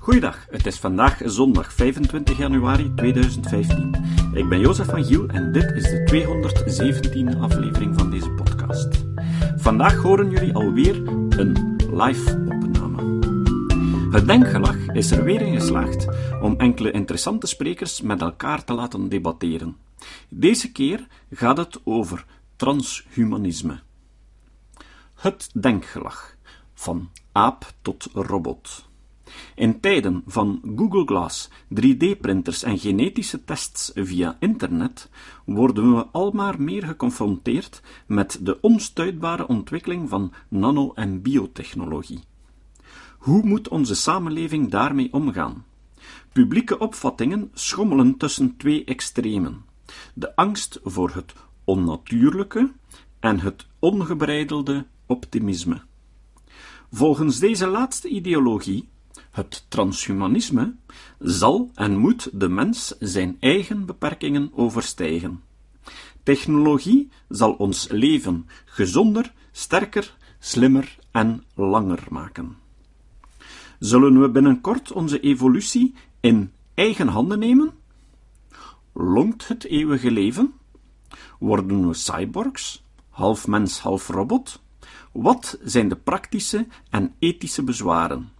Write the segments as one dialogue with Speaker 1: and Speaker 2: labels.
Speaker 1: Goeiedag, het is vandaag zondag 25 januari 2015. Ik ben Jozef van Giel en dit is de 217e aflevering van deze podcast. Vandaag horen jullie alweer een live opname. Het Denkgelag is er weer in geslaagd om enkele interessante sprekers met elkaar te laten debatteren. Deze keer gaat het over transhumanisme. Het Denkgelag, van aap tot robot. In tijden van Google Glass, 3D-printers en genetische tests via internet worden we al maar meer geconfronteerd met de onstuitbare ontwikkeling van nano- en biotechnologie. Hoe moet onze samenleving daarmee omgaan? Publieke opvattingen schommelen tussen twee extremen: de angst voor het onnatuurlijke en het ongebreidelde optimisme. Volgens deze laatste ideologie het transhumanisme zal en moet de mens zijn eigen beperkingen overstijgen. Technologie zal ons leven gezonder, sterker, slimmer en langer maken. Zullen we binnenkort onze evolutie in eigen handen nemen? Longt het eeuwige leven? Worden we cyborgs, half mens, half robot? Wat zijn de praktische en ethische bezwaren?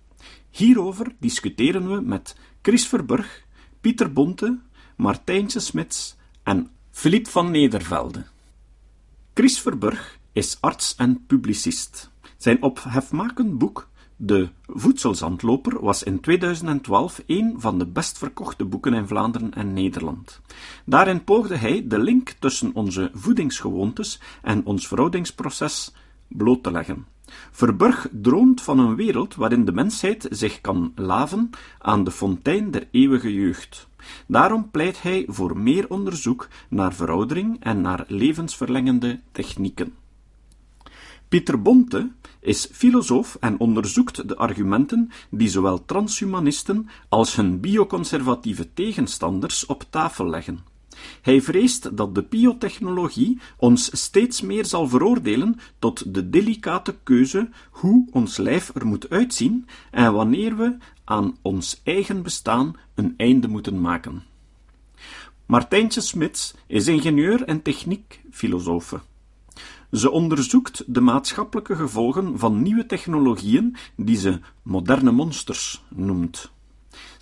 Speaker 1: Hierover discussiëren we met Chris Verburg, Pieter Bonte, Martijntje Smits en Filip van Nedervelde. Chris Verburg is arts en publicist. Zijn ophefmakend boek De Voedselzandloper was in 2012 een van de best verkochte boeken in Vlaanderen en Nederland. Daarin poogde hij de link tussen onze voedingsgewoontes en ons veroudingsproces bloot te leggen. Verburg droomt van een wereld waarin de mensheid zich kan laven aan de fontein der eeuwige jeugd. Daarom pleit hij voor meer onderzoek naar veroudering en naar levensverlengende technieken. Pieter Bonte is filosoof en onderzoekt de argumenten die zowel transhumanisten als hun bioconservatieve tegenstanders op tafel leggen. Hij vreest dat de biotechnologie ons steeds meer zal veroordelen tot de delicate keuze hoe ons lijf er moet uitzien en wanneer we aan ons eigen bestaan een einde moeten maken. Martijntje Smits is ingenieur en techniekfilosofe. Ze onderzoekt de maatschappelijke gevolgen van nieuwe technologieën die ze moderne monsters noemt.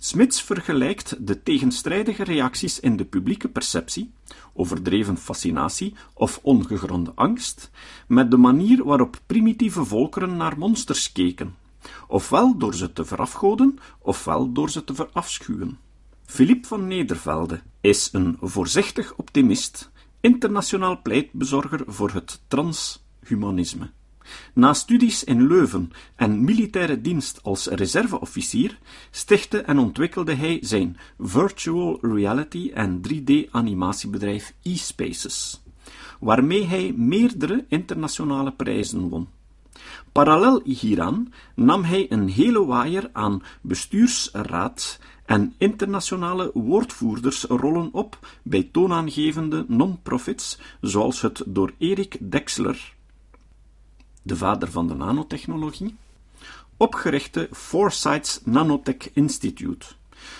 Speaker 1: Smits vergelijkt de tegenstrijdige reacties in de publieke perceptie, overdreven fascinatie of ongegronde angst, met de manier waarop primitieve volkeren naar monsters keken, ofwel door ze te verafgoden, ofwel door ze te verafschuwen. Philippe van Nedervelde is een voorzichtig optimist, internationaal pleitbezorger voor het transhumanisme. Na studies in Leuven en militaire dienst als reserveofficier stichtte en ontwikkelde hij zijn virtual reality en 3D-animatiebedrijf eSpaces, waarmee hij meerdere internationale prijzen won. Parallel hieraan nam hij een hele waaier aan bestuursraad en internationale woordvoerdersrollen op bij toonaangevende non-profits, zoals het door Erik Dexler de vader van de nanotechnologie, opgerichte Foresights Nanotech Institute,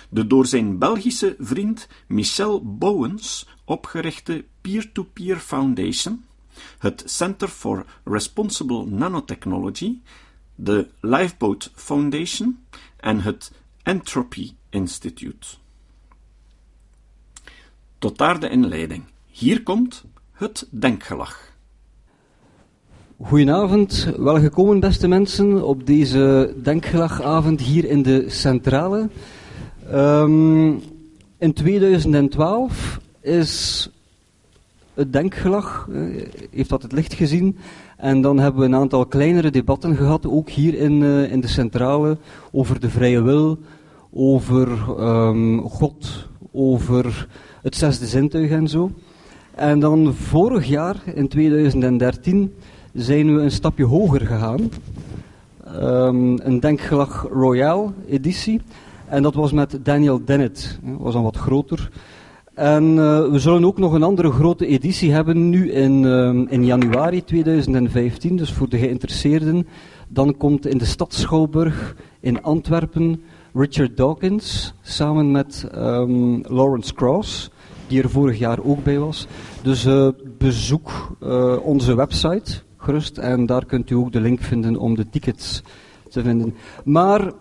Speaker 1: de door zijn Belgische vriend Michel Bowens opgerichte Peer-to-Peer Foundation, het Center for Responsible Nanotechnology, de Lifeboat Foundation en het Entropy Institute. Tot daar de inleiding. Hier komt het denkgelag.
Speaker 2: Goedenavond, welgekomen beste mensen op deze denkgelagavond hier in de Centrale. Um, in 2012 is het denkgelag, uh, heeft dat het licht gezien. En dan hebben we een aantal kleinere debatten gehad, ook hier in, uh, in de Centrale, over de vrije wil, over um, God, over het zesde zintuig en zo. En dan vorig jaar, in 2013, zijn we een stapje hoger gegaan. Um, een Denkgelag Royale editie. En dat was met Daniel Dennett. Dat was dan wat groter. En uh, we zullen ook nog een andere grote editie hebben nu in, uh, in januari 2015. Dus voor de geïnteresseerden. Dan komt in de stad Schouwburg in Antwerpen Richard Dawkins samen met um, Lawrence Cross, die er vorig jaar ook bij was. Dus uh, bezoek uh, onze website gerust en daar kunt u ook de link vinden om de tickets te vinden. Maar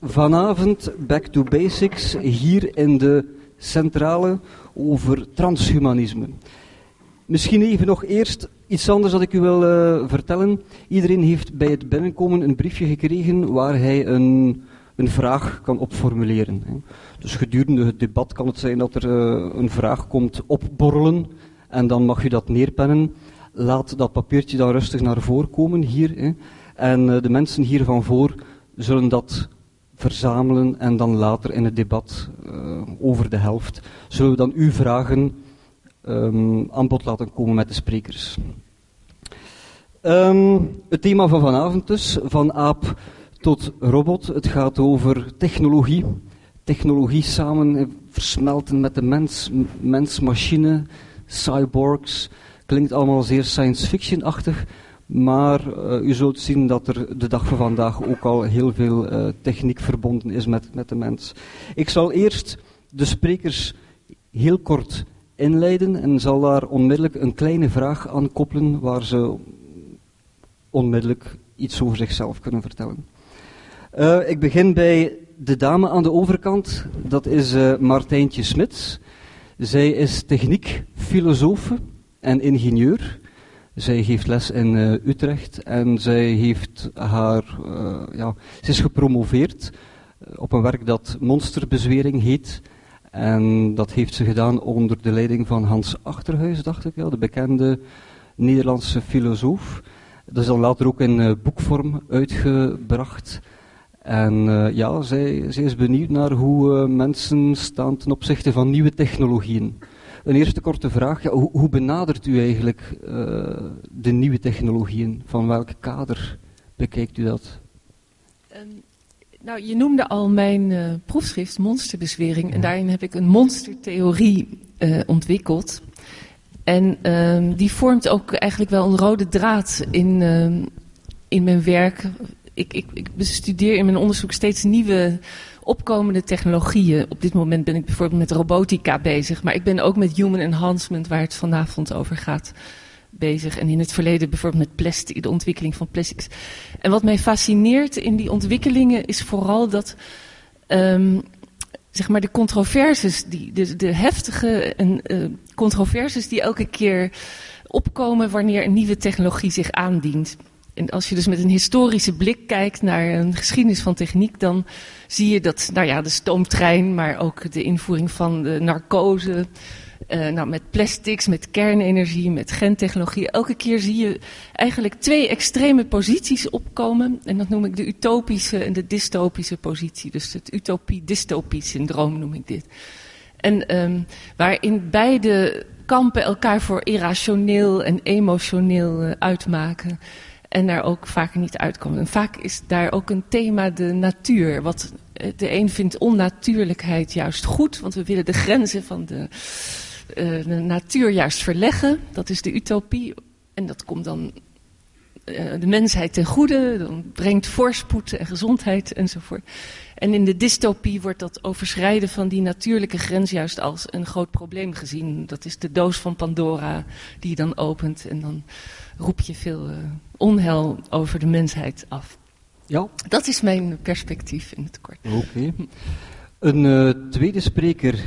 Speaker 2: vanavond back to basics hier in de centrale over transhumanisme. Misschien even nog eerst iets anders dat ik u wil uh, vertellen. Iedereen heeft bij het binnenkomen een briefje gekregen waar hij een, een vraag kan opformuleren. Dus gedurende het debat kan het zijn dat er uh, een vraag komt opborrelen en dan mag u dat neerpennen. Laat dat papiertje dan rustig naar voren komen hier. Hè. En uh, de mensen hier van voor zullen dat verzamelen en dan later in het debat over de helft zullen we dan uw vragen um, aan bod laten komen met de sprekers. Um, het thema van vanavond dus, van aap tot robot. Het gaat over technologie. Technologie samen versmelten met de mens, mens-machine, cyborgs. Klinkt allemaal zeer science fiction-achtig. Maar uh, u zult zien dat er de dag van vandaag ook al heel veel uh, techniek verbonden is met, met de mens. Ik zal eerst de sprekers heel kort inleiden en zal daar onmiddellijk een kleine vraag aan koppelen waar ze onmiddellijk iets over zichzelf kunnen vertellen. Uh, ik begin bij de dame aan de overkant, dat is Martijntje Smits. Zij is techniekfilosofe en ingenieur. Zij geeft les in uh, Utrecht en zij heeft haar, ja, ze is gepromoveerd op een werk dat monsterbezwering heet. En dat heeft ze gedaan onder de leiding van Hans Achterhuis, dacht ik wel, de bekende Nederlandse filosoof. Dat is dan later ook in boekvorm uitgebracht. En ja, zij, zij, is benieuwd naar hoe mensen staan ten opzichte van nieuwe technologieën. Een eerste korte vraag, ja, hoe, hoe, benadert u eigenlijk de nieuwe technologieën? Van welk kader bekijkt u dat?
Speaker 3: Um, nou, je noemde al mijn uh, proefschrift, Monsterbezwering. Ja. En daarin heb ik een monstertheorie uh, ontwikkeld. En um, die vormt ook eigenlijk wel een rode draad in, um, in mijn werk. Ik, ik, ik, bestudeer in mijn onderzoek steeds nieuwe opkomende technologieën. Op dit moment ben ik bijvoorbeeld met robotica bezig. Maar ik ben ook met human enhancement, waar het vanavond over gaat bezig. En in het verleden bijvoorbeeld met de ontwikkeling van plastics. En wat mij fascineert in die ontwikkelingen is vooral dat. Um, zeg maar de controverses, die, de, de heftige en, uh, controverses die elke keer opkomen wanneer een nieuwe technologie zich aandient. En als je dus met een historische blik kijkt naar een geschiedenis van techniek, dan zie je dat, nou ja, de stoomtrein, maar ook de invoering van de narcose, uh, nou, met plastics, met kernenergie, met gentechnologie. Elke keer zie je eigenlijk twee extreme posities opkomen. En dat noem ik de utopische en de dystopische positie. Dus het utopie-dystopie-syndroom noem ik dit. En um, waarin beide kampen elkaar voor irrationeel en emotioneel uh, uitmaken. En daar ook vaak niet uitkomen. En vaak is daar ook een thema de natuur. Wat de een vindt onnatuurlijkheid juist goed, want we willen de grenzen van de de natuur juist verleggen. Dat is de utopie. En dat komt dan uh, de mensheid ten goede. Dan brengt voorspoed en gezondheid enzovoort. En in de dystopie wordt dat overschrijden van die natuurlijke grens juist als een groot probleem gezien. Dat is de doos van Pandora die je dan opent. En dan roep je veel onheil over de mensheid af.
Speaker 2: Ja.
Speaker 3: Dat is mijn perspectief in het kort.
Speaker 2: Oké. Okay. Een uh, tweede spreker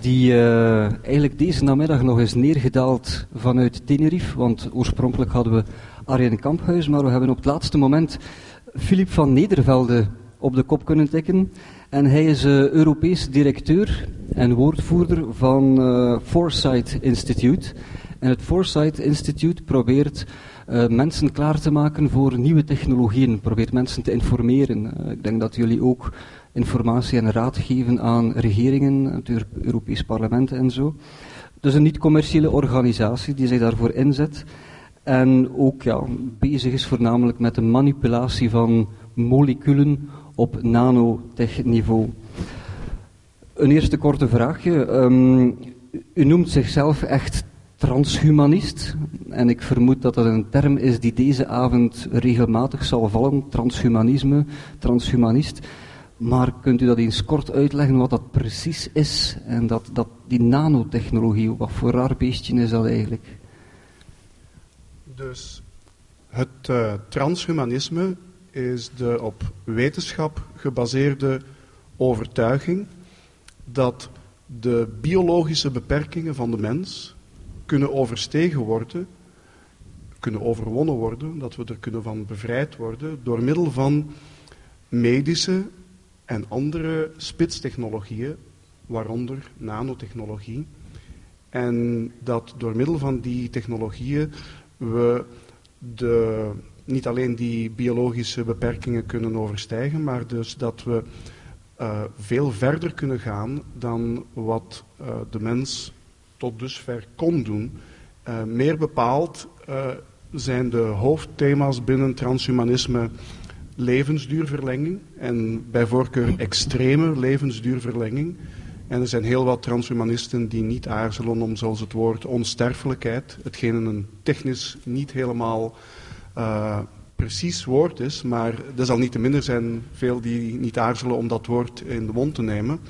Speaker 2: die uh, eigenlijk deze namiddag nog is neergedaald vanuit Tenerife, want oorspronkelijk hadden we Arjen Kamphuis, maar we hebben op het laatste moment Filip van Nedervelde op de kop kunnen tikken. En hij is uh, Europees directeur en woordvoerder van Foresight Institute. En het Foresight Institute probeert mensen klaar te maken voor nieuwe technologieën, probeert mensen te informeren. ik denk dat jullie ook informatie en raad geven aan regeringen, het Europees Parlement en zo. Dus een niet-commerciële organisatie die zich daarvoor inzet. En ook ja, bezig is voornamelijk met de manipulatie van moleculen op nanotech-niveau. Een eerste korte vraagje. Um, u noemt zichzelf echt transhumanist. En ik vermoed dat dat een term is die deze avond regelmatig zal vallen. Transhumanisme, transhumanist. Maar kunt u dat eens kort uitleggen wat dat precies is? En dat, dat die nanotechnologie, wat voor raar beestje is dat eigenlijk?
Speaker 4: Dus het uh, transhumanisme is de op wetenschap gebaseerde overtuiging dat de biologische beperkingen van de mens kunnen overstegen worden, kunnen overwonnen worden, dat we er kunnen van bevrijd worden door middel van medische en andere spitstechnologieën, waaronder nanotechnologie. En dat door middel van die technologieën we de, niet alleen die biologische beperkingen kunnen overstijgen, maar dus dat we uh, veel verder kunnen gaan dan wat uh, de mens tot dusver kon doen. Uh, meer bepaald zijn de hoofdthema's binnen transhumanisme levensduurverlenging en bij voorkeur extreme levensduurverlenging. En er zijn heel wat transhumanisten die niet aarzelen om, zoals het woord, onsterfelijkheid, hetgeen een technisch niet helemaal uh, precies woord is, maar er zijn veel die niet aarzelen om dat woord in de mond te nemen.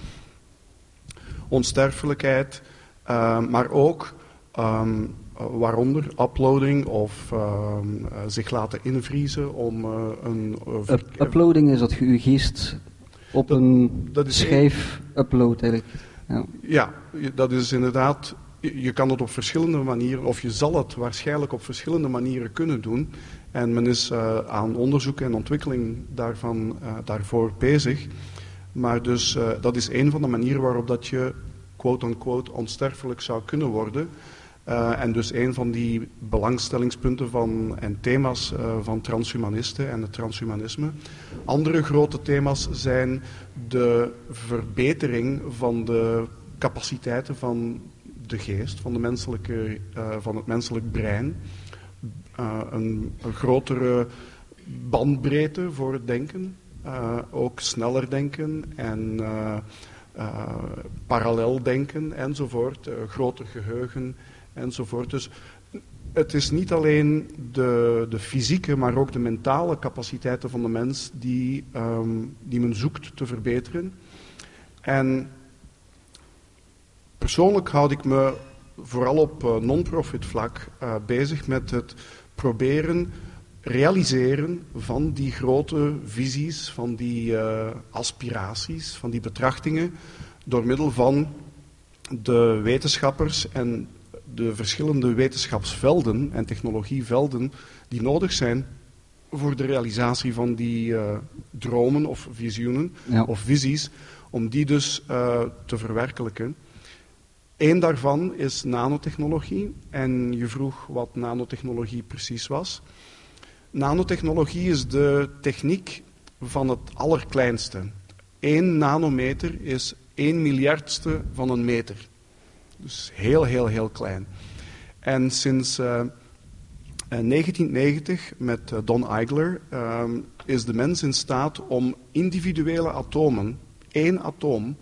Speaker 4: Onsterfelijkheid, uh, maar ook um, waaronder uploading of uh, zich laten invriezen om uh, een...
Speaker 2: Up uploading is dat je op dat, een dat schijf een... upload eigenlijk.
Speaker 4: Ja. ja, dat is inderdaad... Je kan het op verschillende manieren, of je zal het waarschijnlijk op verschillende manieren kunnen doen. En men is uh, aan onderzoek en ontwikkeling daarvan, uh, daarvoor bezig. Maar dus uh, dat is een van de manieren waarop dat je quote-unquote onsterfelijk zou kunnen worden. en dus een van die belangstellingspunten van, en thema's van transhumanisten en het transhumanisme. Andere grote thema's zijn de verbetering van de capaciteiten van de geest, van, de menselijke, van het menselijk brein. Een, grotere bandbreedte voor het denken. Ook sneller denken en parallel denken enzovoort. groter geheugen enzovoort. Dus het is niet alleen de, de, fysieke, maar ook de mentale capaciteiten van de mens die, um, die men zoekt te verbeteren. En persoonlijk houd ik me vooral op non-profit vlak bezig met het proberen realiseren van die grote visies, van die uh, aspiraties, van die betrachtingen, door middel van de wetenschappers en de verschillende wetenschapsvelden en technologievelden die nodig zijn voor de realisatie van die uh, dromen of visioenen ja. of visies, om die dus uh, te verwerkelijken. Eén daarvan is nanotechnologie. En je vroeg wat nanotechnologie precies was. Nanotechnologie is de techniek van het allerkleinste. 1 nanometer is 1 miljardste van een meter. Dus heel, heel, heel klein. En sinds uh, 1990 met uh, Don Eigler uh, is de mens in staat om individuele atomen, één atoom,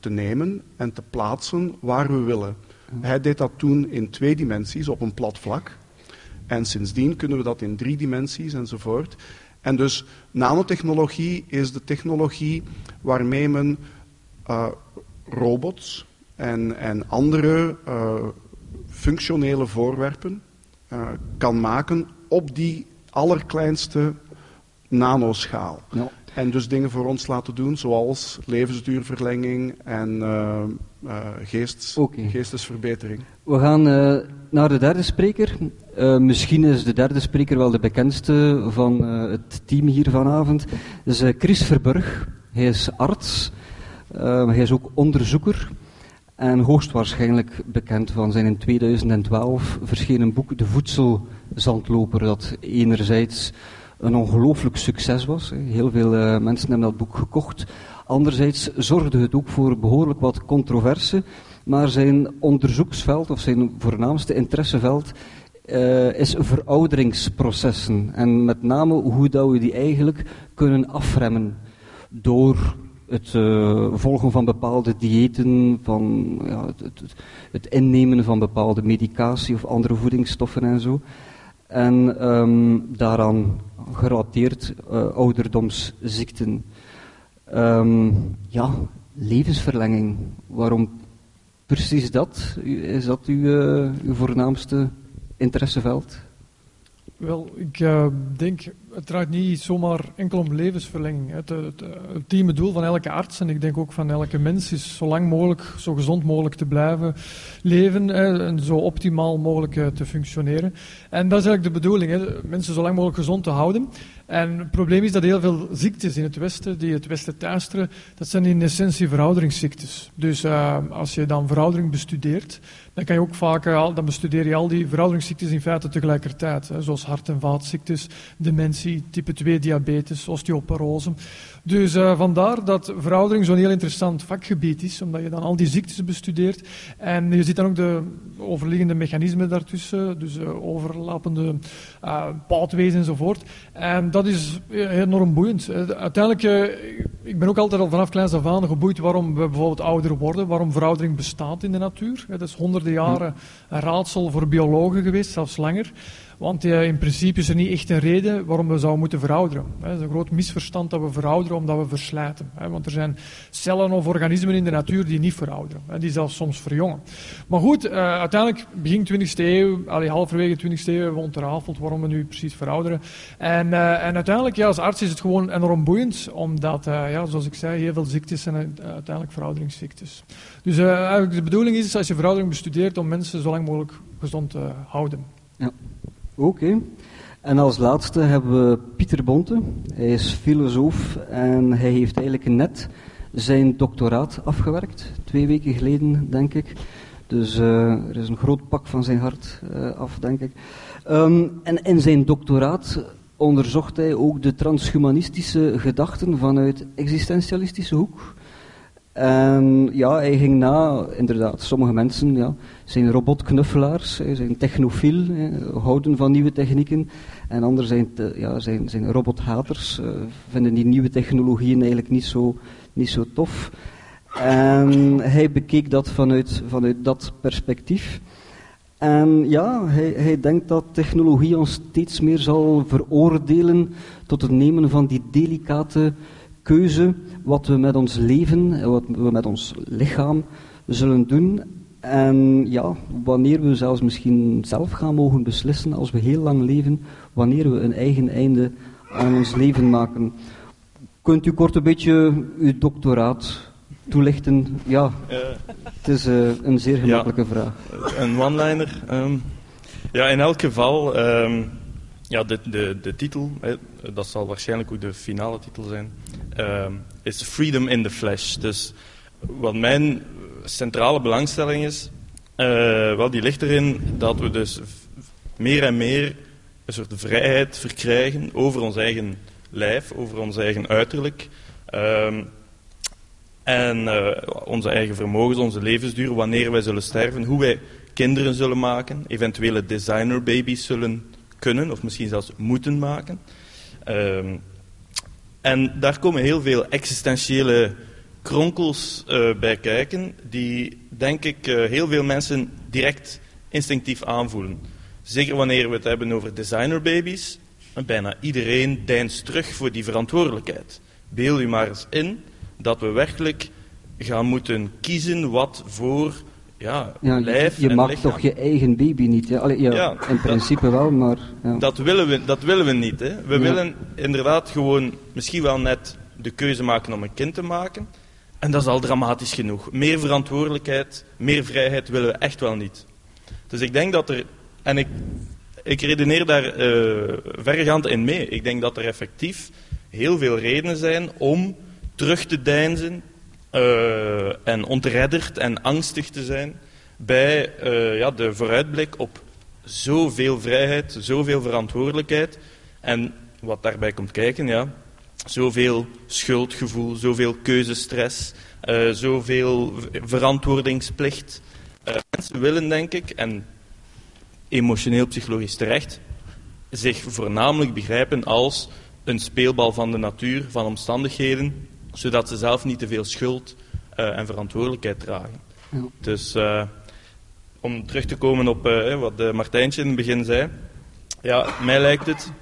Speaker 4: te nemen en te plaatsen waar we willen. Hij deed dat toen in twee dimensies op een plat vlak. En sindsdien kunnen we dat in drie dimensies enzovoort. En dus nanotechnologie is de technologie waarmee men uh, robots en, en andere uh, functionele voorwerpen uh, kan maken op die allerkleinste nanoschaal. Ja. En dus dingen voor ons laten doen, zoals levensduurverlenging en uh, uh, geest, okay. geestesverbetering.
Speaker 2: We gaan uh, naar de derde spreker. misschien is de derde spreker wel de bekendste van het team hier vanavond. Dat is Chris Verburg. Hij is arts. hij is ook onderzoeker. En hoogstwaarschijnlijk bekend van zijn in 2012 verschenen boek De Voedselzandloper, dat enerzijds een ongelooflijk succes was. Heel veel mensen hebben dat boek gekocht. Anderzijds zorgde het ook voor behoorlijk wat controverse, maar zijn onderzoeksveld of zijn voornaamste interesseveld uh, is verouderingsprocessen. En met name hoe dat we die eigenlijk kunnen afremmen door het uh, volgen van bepaalde diëten, van ja, het, innemen van bepaalde medicatie of andere voedingsstoffen en zo. En um, daaraan gerelateerd uh, ouderdomsziekten. Ehm, ja, levensverlenging. Waarom precies dat? Is dat uw, uh, uw voornaamste interesseveld?
Speaker 5: Wel, ik uh, denk, het draait niet zomaar enkel om levensverlenging. Het, het, het, ultieme doel van elke arts, en ik denk ook van elke mens, is zo lang mogelijk, zo gezond mogelijk te blijven leven en zo optimaal mogelijk uh, te functioneren. En dat is eigenlijk de bedoeling, hè, mensen zo lang mogelijk gezond te houden. En het probleem is dat heel veel ziektes in het Westen, die het Westen teisteren, dat zijn in essentie verouderingsziektes. Dus als je dan veroudering bestudeert, dan kan je ook vaak, dan bestudeer je al die verouderingsziektes in feite tegelijkertijd. Hè, zoals hart- en vaatziektes, dementie, type 2 diabetes, osteoporose. Dus uh, vandaar dat veroudering zo'n heel interessant vakgebied is, omdat je dan al die ziektes bestudeert. En je ziet dan ook de overliggende mechanismen daartussen, dus uh, overlappende uh, paadwezen enzovoort. En dat is enorm boeiend. Uiteindelijk, ik ben ook altijd al vanaf kleins af aan geboeid waarom we bijvoorbeeld ouder worden, waarom veroudering bestaat in de natuur. Dat is honderden jaren een raadsel voor biologen geweest, zelfs langer. Want in principe is er niet echt een reden waarom we zouden moeten verouderen. Het is een groot misverstand dat we verouderen omdat we verslijten. Want er zijn cellen of organismen in de natuur die niet verouderen. Die zelfs soms verjongen. Maar goed, uh, uiteindelijk begin 20e eeuw, allee, halverwege 20e eeuw hebben we ontrafeld waarom we nu precies verouderen. En, uh, en uiteindelijk, ja, als arts is het gewoon enorm boeiend. Omdat, ja, zoals ik zei, heel veel ziektes zijn uiteindelijk verouderingsziektes. Dus eigenlijk de bedoeling is, als je veroudering bestudeert, om mensen zo lang mogelijk gezond te houden.
Speaker 2: Ja. Oké. En als laatste hebben we Pieter Bonte. Hij is filosoof en hij heeft eigenlijk net zijn doctoraat afgewerkt. Twee weken geleden, denk ik. Dus uh, er is een groot pak van zijn hart uh, af, denk ik. Um, en in zijn doctoraat onderzocht hij ook de transhumanistische gedachten vanuit existentialistische hoek. En ja, hij ging na, inderdaad, sommige mensen ja, zijn robotknuffelaars, zijn technofiel, houden van nieuwe technieken. En anderen zijn, ja, zijn, zijn robothaters, uh, vinden die nieuwe technologieën eigenlijk niet zo, niet zo tof. En hij bekeek dat vanuit, vanuit dat perspectief. En ja, hij, hij denkt dat technologie ons steeds meer zal veroordelen tot het nemen van die delicate keuze wat we met ons leven en wat we met ons lichaam zullen doen. En ja, wanneer we zelfs misschien zelf gaan mogen beslissen als we heel lang leven, wanneer we een eigen einde aan ons leven maken. Kunt u kort een beetje uw doctoraat toelichten? Ja, uh, het is uh, een zeer gemakkelijke
Speaker 6: ja,
Speaker 2: vraag.
Speaker 6: Een one-liner. Um, ja, in elk geval, um, ja, de, de, de titel, hè, dat zal waarschijnlijk ook de finale titel zijn, is Freedom in the Flesh. Dus wat mijn centrale belangstelling is, uh, wel, die ligt erin dat we dus meer en meer een soort vrijheid verkrijgen over ons eigen lijf, over ons eigen uiterlijk. Uh, en uh, onze eigen vermogens, onze levensduur, wanneer wij zullen sterven, hoe wij kinderen zullen maken, eventuele designerbabies zullen kunnen of misschien zelfs moeten maken. Um, en daar komen heel veel existentiële kronkels uh, bij kijken, die denk ik uh, heel veel mensen direct instinctief aanvoelen. Zeker wanneer we het hebben over designerbabies. Bijna iedereen deinst terug voor die verantwoordelijkheid. Beeld u maar eens in dat we werkelijk gaan moeten kiezen wat voor ja,
Speaker 2: ja
Speaker 6: lijf
Speaker 2: je,
Speaker 6: lichaam.
Speaker 2: toch je eigen baby niet? Ja, Allee, ja,
Speaker 6: Ja,
Speaker 2: in principe wel, maar... Ja.
Speaker 6: Dat willen we, dat willen we niet. Hè. We willen inderdaad gewoon misschien wel net de keuze maken om een kind te maken. En dat is al dramatisch genoeg. Meer verantwoordelijkheid, meer vrijheid willen we echt wel niet. Dus ik denk dat er, en ik, ik redeneer daar eh verregaand in mee. Ik denk dat er effectief heel veel redenen zijn om terug te deinzen en ontredderd en angstig te zijn bij eh, ja, de vooruitblik op zoveel vrijheid, zoveel verantwoordelijkheid. En wat daarbij komt kijken, ja, zoveel schuldgevoel, zoveel keuzestress, eh, zoveel verantwoordingsplicht. Eh, mensen willen, denk ik, en emotioneel psychologisch terecht, zich voornamelijk begrijpen als een speelbal van de natuur, van omstandigheden, zodat ze zelf niet te veel schuld eh, en verantwoordelijkheid dragen.
Speaker 2: Ja.
Speaker 6: Dus eh, om terug te komen op eh, wat Martijntje in het begin zei. Ja, mij lijkt het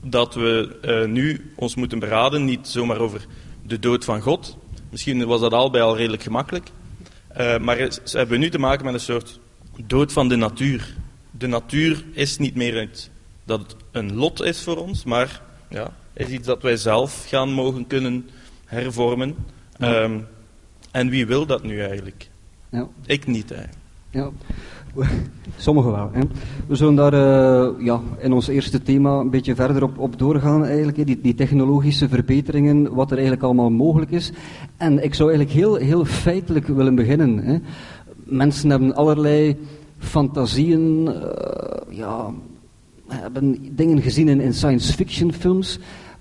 Speaker 6: dat we nu ons moeten beraden, niet zomaar over de dood van God. Misschien was dat al bij al redelijk gemakkelijk. Uh, maar ze hebben nu te maken met een soort dood van de natuur. De natuur is niet meer het, dat het een lot is voor ons, maar ja, is iets dat wij zelf gaan mogen kunnen hervormen. Ja. Um, en wie wil dat nu eigenlijk? Ja. Ik niet eigenlijk.
Speaker 2: Ja, sommigen wel. Hè. We zullen daar uh, ja, in ons eerste thema een beetje verder op, op doorgaan, eigenlijk, die, die technologische verbeteringen, wat er eigenlijk allemaal mogelijk is. En ik zou eigenlijk heel, heel feitelijk willen beginnen. Hè. Mensen hebben allerlei fantasieën, uh, ja, hebben dingen gezien in, in science fiction films.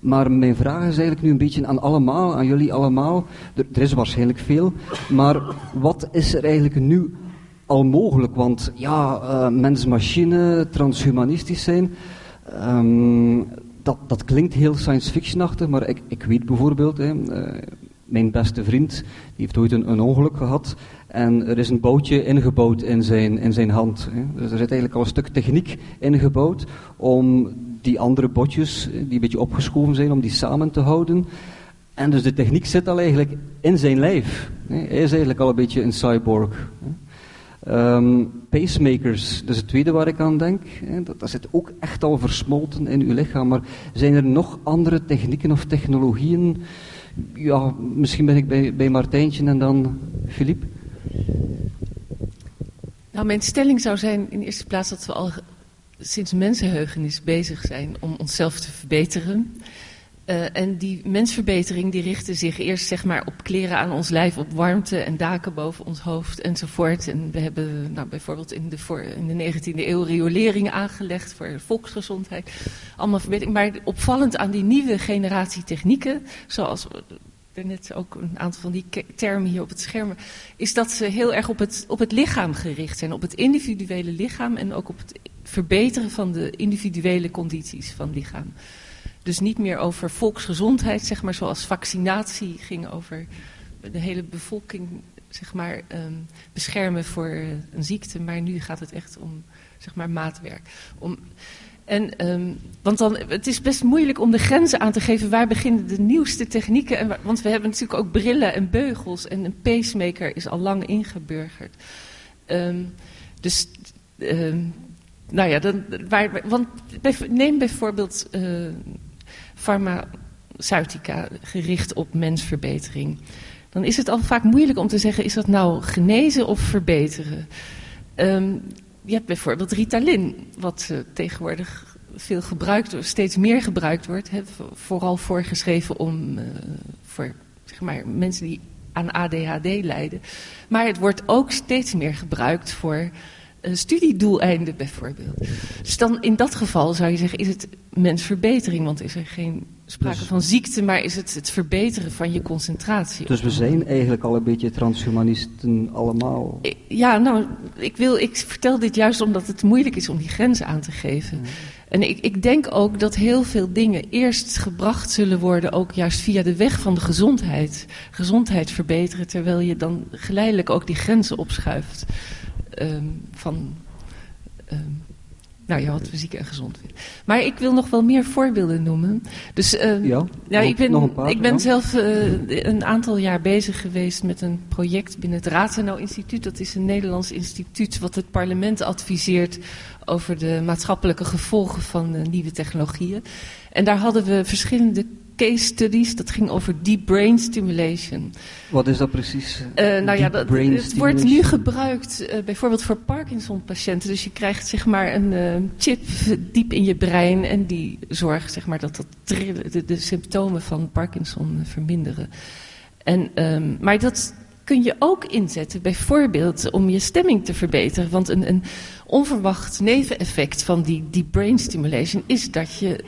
Speaker 2: Maar mijn vraag is eigenlijk nu een beetje aan allemaal, aan jullie allemaal. Er, er is waarschijnlijk veel. Maar wat is er eigenlijk nu al mogelijk? Want ja, uh, mens-machine, transhumanistisch zijn. Um, dat, dat klinkt heel science fictionachtig, maar ik, ik weet bijvoorbeeld, hè, uh, mijn beste vriend, die heeft ooit een, een, ongeluk gehad. En er is een boutje ingebouwd in zijn, in zijn hand. Dus er zit eigenlijk al een stuk techniek ingebouwd om die andere botjes, die een beetje opgeschoven zijn, om die samen te houden. En dus de techniek zit al eigenlijk in zijn lijf. Hij is eigenlijk al een beetje een cyborg. Um, pacemakers, dat is het tweede waar ik aan denk. Dat, dat zit ook echt al versmolten in uw lichaam. Maar zijn er nog andere technieken of technologieën? Ja, misschien ben ik bij, bij Martijntje en dan Filip.
Speaker 3: Nou, mijn stelling zou zijn in eerste plaats dat we al sinds mensenheugenis bezig zijn om onszelf te verbeteren. Uh, en die mensverbetering die richtte zich eerst zeg maar, op kleren aan ons lijf, op warmte en daken boven ons hoofd enzovoort. En we hebben nou, bijvoorbeeld in de, voor, in de 19e eeuw riolering aangelegd voor volksgezondheid. Allemaal verbetering. Maar opvallend aan die nieuwe generatie technieken, zoals net ook een aantal van die termen hier op het scherm, is dat ze heel erg op het, op het lichaam gericht zijn, op het individuele lichaam en ook op het verbeteren van de individuele condities van lichaam. Dus niet meer over volksgezondheid, zeg maar, zoals vaccinatie ging over de hele bevolking zeg maar, um, beschermen voor een ziekte. Maar nu gaat het echt om zeg maar, maatwerk. Om, en, um, want dan, het is best moeilijk om de grenzen aan te geven. Waar beginnen de nieuwste technieken? En, want we hebben natuurlijk ook brillen en beugels. En een pacemaker is al lang ingeburgerd. Um, dus nou ja, dan, waar, want neem bijvoorbeeld uh, farmaceutica gericht op mensverbetering. Dan is het al vaak moeilijk om te zeggen, is dat nou genezen of verbeteren? Je hebt bijvoorbeeld Ritalin, wat uh, tegenwoordig veel gebruikt wordt, steeds meer gebruikt wordt. Vooral voorgeschreven om, uh, voor zeg maar, mensen die aan ADHD lijden. Maar het wordt ook steeds meer gebruikt voor studiedoeleinden bijvoorbeeld. Dus dan in dat geval zou je zeggen, is het mensverbetering, want is er geen sprake dus, van ziekte, maar is het het verbeteren van je concentratie.
Speaker 2: Dus we zijn eigenlijk al een beetje transhumanisten allemaal.
Speaker 3: Ja, nou, ik, wil, ik vertel dit juist omdat het moeilijk is om die grenzen aan te geven. En ik, ik denk ook dat heel veel dingen eerst gebracht zullen worden, ook juist via de weg van de gezondheid. Gezondheid verbeteren, terwijl je dan geleidelijk ook die grenzen opschuift. Um, van um, nou ja, wat fysiek en gezond vindt. Maar ik wil nog wel meer voorbeelden noemen. Dus uh, ja, ja, ik ben, paar, ik ben ja. zelf uh, een aantal jaar bezig geweest met een project binnen het Rathenau Instituut. Dat is een Nederlands instituut wat het parlement adviseert over de maatschappelijke gevolgen van uh, nieuwe technologieën. En daar hadden we verschillende case studies. Dat ging over deep brain stimulation.
Speaker 2: Wat is dat precies?
Speaker 3: Uh, nou ja, dat, het wordt nu gebruikt uh, bijvoorbeeld voor Parkinson-patiënten. Dus je krijgt zeg maar een uh, chip diep in je brein en die zorgt zeg maar dat dat trillen, de, de symptomen van Parkinson verminderen. En, um, maar dat kun je ook inzetten, bijvoorbeeld om je stemming te verbeteren. Want een, een onverwacht neveneffect van die deep brain stimulation is dat je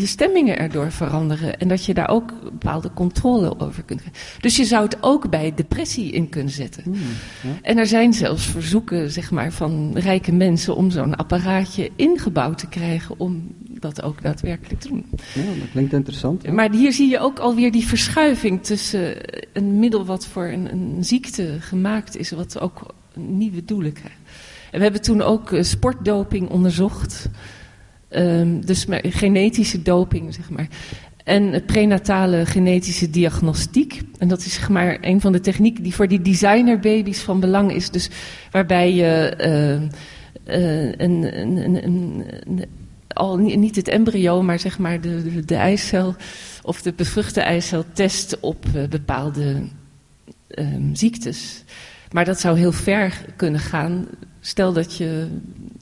Speaker 3: je stemmingen erdoor veranderen. En dat je daar ook bepaalde controle over kunt krijgen. Dus je zou het ook bij depressie in kunnen zetten. Hmm, ja. En er zijn zelfs verzoeken zeg maar, van rijke mensen om zo'n apparaatje ingebouwd te krijgen om dat ook daadwerkelijk te doen.
Speaker 2: Ja, dat klinkt interessant. Ja.
Speaker 3: Maar hier zie je ook alweer die verschuiving tussen een middel wat voor een, een ziekte gemaakt is, wat ook nieuwe doelen krijgt. En we hebben toen ook uh, sportdoping onderzocht. Um, dus genetische doping, zeg maar. En prenatale genetische diagnostiek. En dat is zeg maar een van de technieken die voor die designerbaby's van belang is. Dus waarbij je uh, uh, een, een, een, al niet het embryo, maar zeg maar de, de, eicel of de bevruchte eicel test op uh, bepaalde um, ziektes. Maar dat zou heel ver kunnen gaan. Stel dat je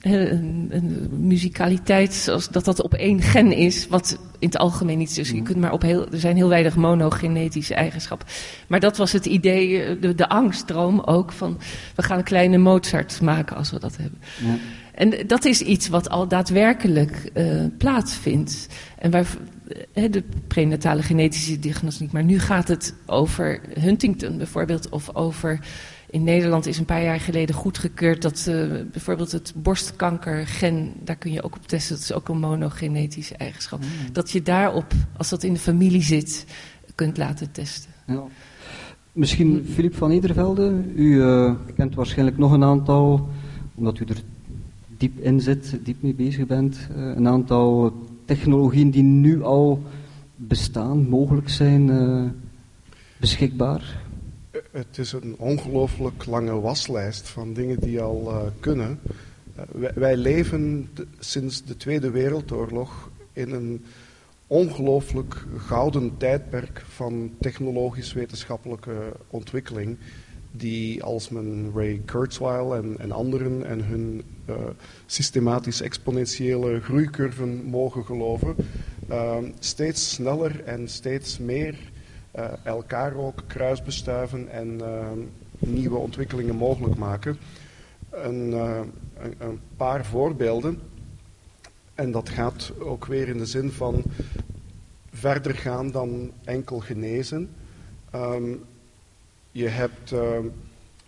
Speaker 3: een, een muzikaliteit, zoals dat dat op één gen is, wat in het algemeen niet is. Dus je mhm. kunt maar op heel, er zijn heel weinig monogenetische eigenschappen. Maar dat was het idee, de, de angstdroom ook, van we gaan een kleine Mozart maken als we dat hebben. Ja. En dat is iets wat al daadwerkelijk uh, plaatsvindt. En waar, de prenatale genetische diagnostiek. Maar nu gaat het over Huntington bijvoorbeeld, of over in Nederland is een paar jaar geleden goedgekeurd dat uh, bijvoorbeeld het borstkankergen, daar kun je ook op testen, dat is ook een monogenetische eigenschap. Mm. Dat je daarop, als dat in de familie zit, kunt laten testen. Ja.
Speaker 2: Misschien Filip van Nedervelde, u uh, kent waarschijnlijk nog een aantal, omdat u er diep in zit, diep mee bezig bent, uh, een aantal technologieën die nu al bestaan, mogelijk zijn, beschikbaar
Speaker 4: het is een ongelooflijk lange waslijst van dingen die al uh, kunnen. Uh, wij, leven sinds de Tweede Wereldoorlog in een ongelooflijk gouden tijdperk van technologisch-wetenschappelijke ontwikkeling. Die als men Ray Kurzweil en, en anderen en hun uh, systematisch exponentiële groeicurven mogen geloven, steeds sneller en steeds meer elkaar ook kruisbestuiven en uh, nieuwe ontwikkelingen mogelijk maken. Een, uh, een, een, paar voorbeelden. En dat gaat ook weer in de zin van verder gaan dan enkel genezen. Um, je hebt,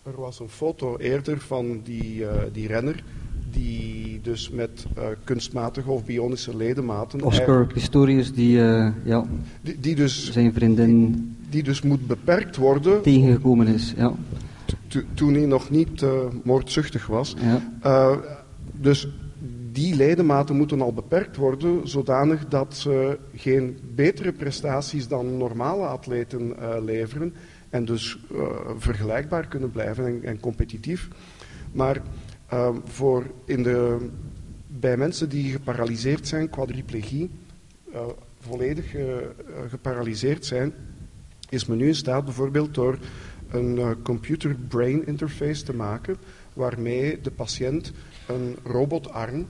Speaker 4: er was een foto eerder van die, die renner die dus met uh, kunstmatige of bionische ledematen...
Speaker 2: Oscar Pistorius, die, uh, ja,
Speaker 4: die, die, dus,
Speaker 2: zijn vriendin...
Speaker 4: Die dus moet beperkt worden...
Speaker 2: Tegengekomen is, ja.
Speaker 4: Toen hij nog niet uh, moordzuchtig was. Ja. dus die ledematen moeten al beperkt worden, zodanig dat ze geen betere prestaties dan normale atleten leveren. En dus vergelijkbaar kunnen blijven en, en competitief. Maar Ehm, voor in de, bij mensen die geparalyseerd zijn, quadriplegie, uh, volledig uh, geparalyseerd zijn, is men nu in staat bijvoorbeeld door een computer-brain interface te maken, waarmee de patiënt een robotarm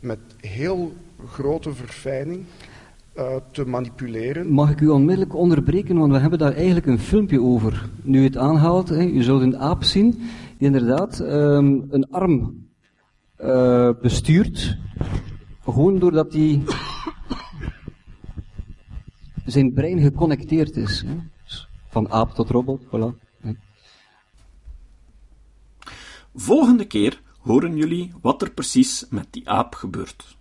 Speaker 4: met heel grote verfijning te manipuleren.
Speaker 2: Mag ik u onmiddellijk onderbreken, want we hebben daar eigenlijk een filmpje over. Nu het aanhaalt, hè, u zult een aap zien die inderdaad um, een arm uh, bestuurt, gewoon doordat hij zijn brein geconnecteerd is. Hè? Dus van aap tot robot, voilà.
Speaker 1: Volgende keer horen jullie wat er precies met die aap gebeurt.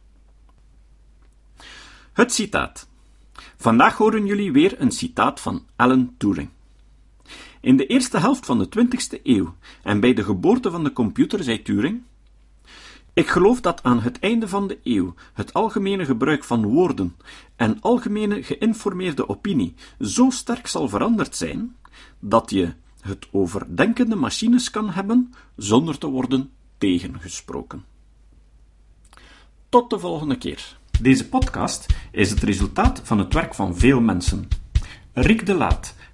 Speaker 1: Het citaat. Vandaag horen jullie weer een citaat van Alan Turing. In de eerste helft van de 20e eeuw en bij de geboorte van de computer zei Turing: Ik geloof dat aan het einde van de eeuw het algemene gebruik van woorden en algemene geïnformeerde opinie zo sterk zal veranderd zijn dat je het over denkende machines kan hebben zonder te worden tegengesproken. Tot de volgende keer. Deze podcast is het resultaat van het werk van veel mensen. Rick de Laat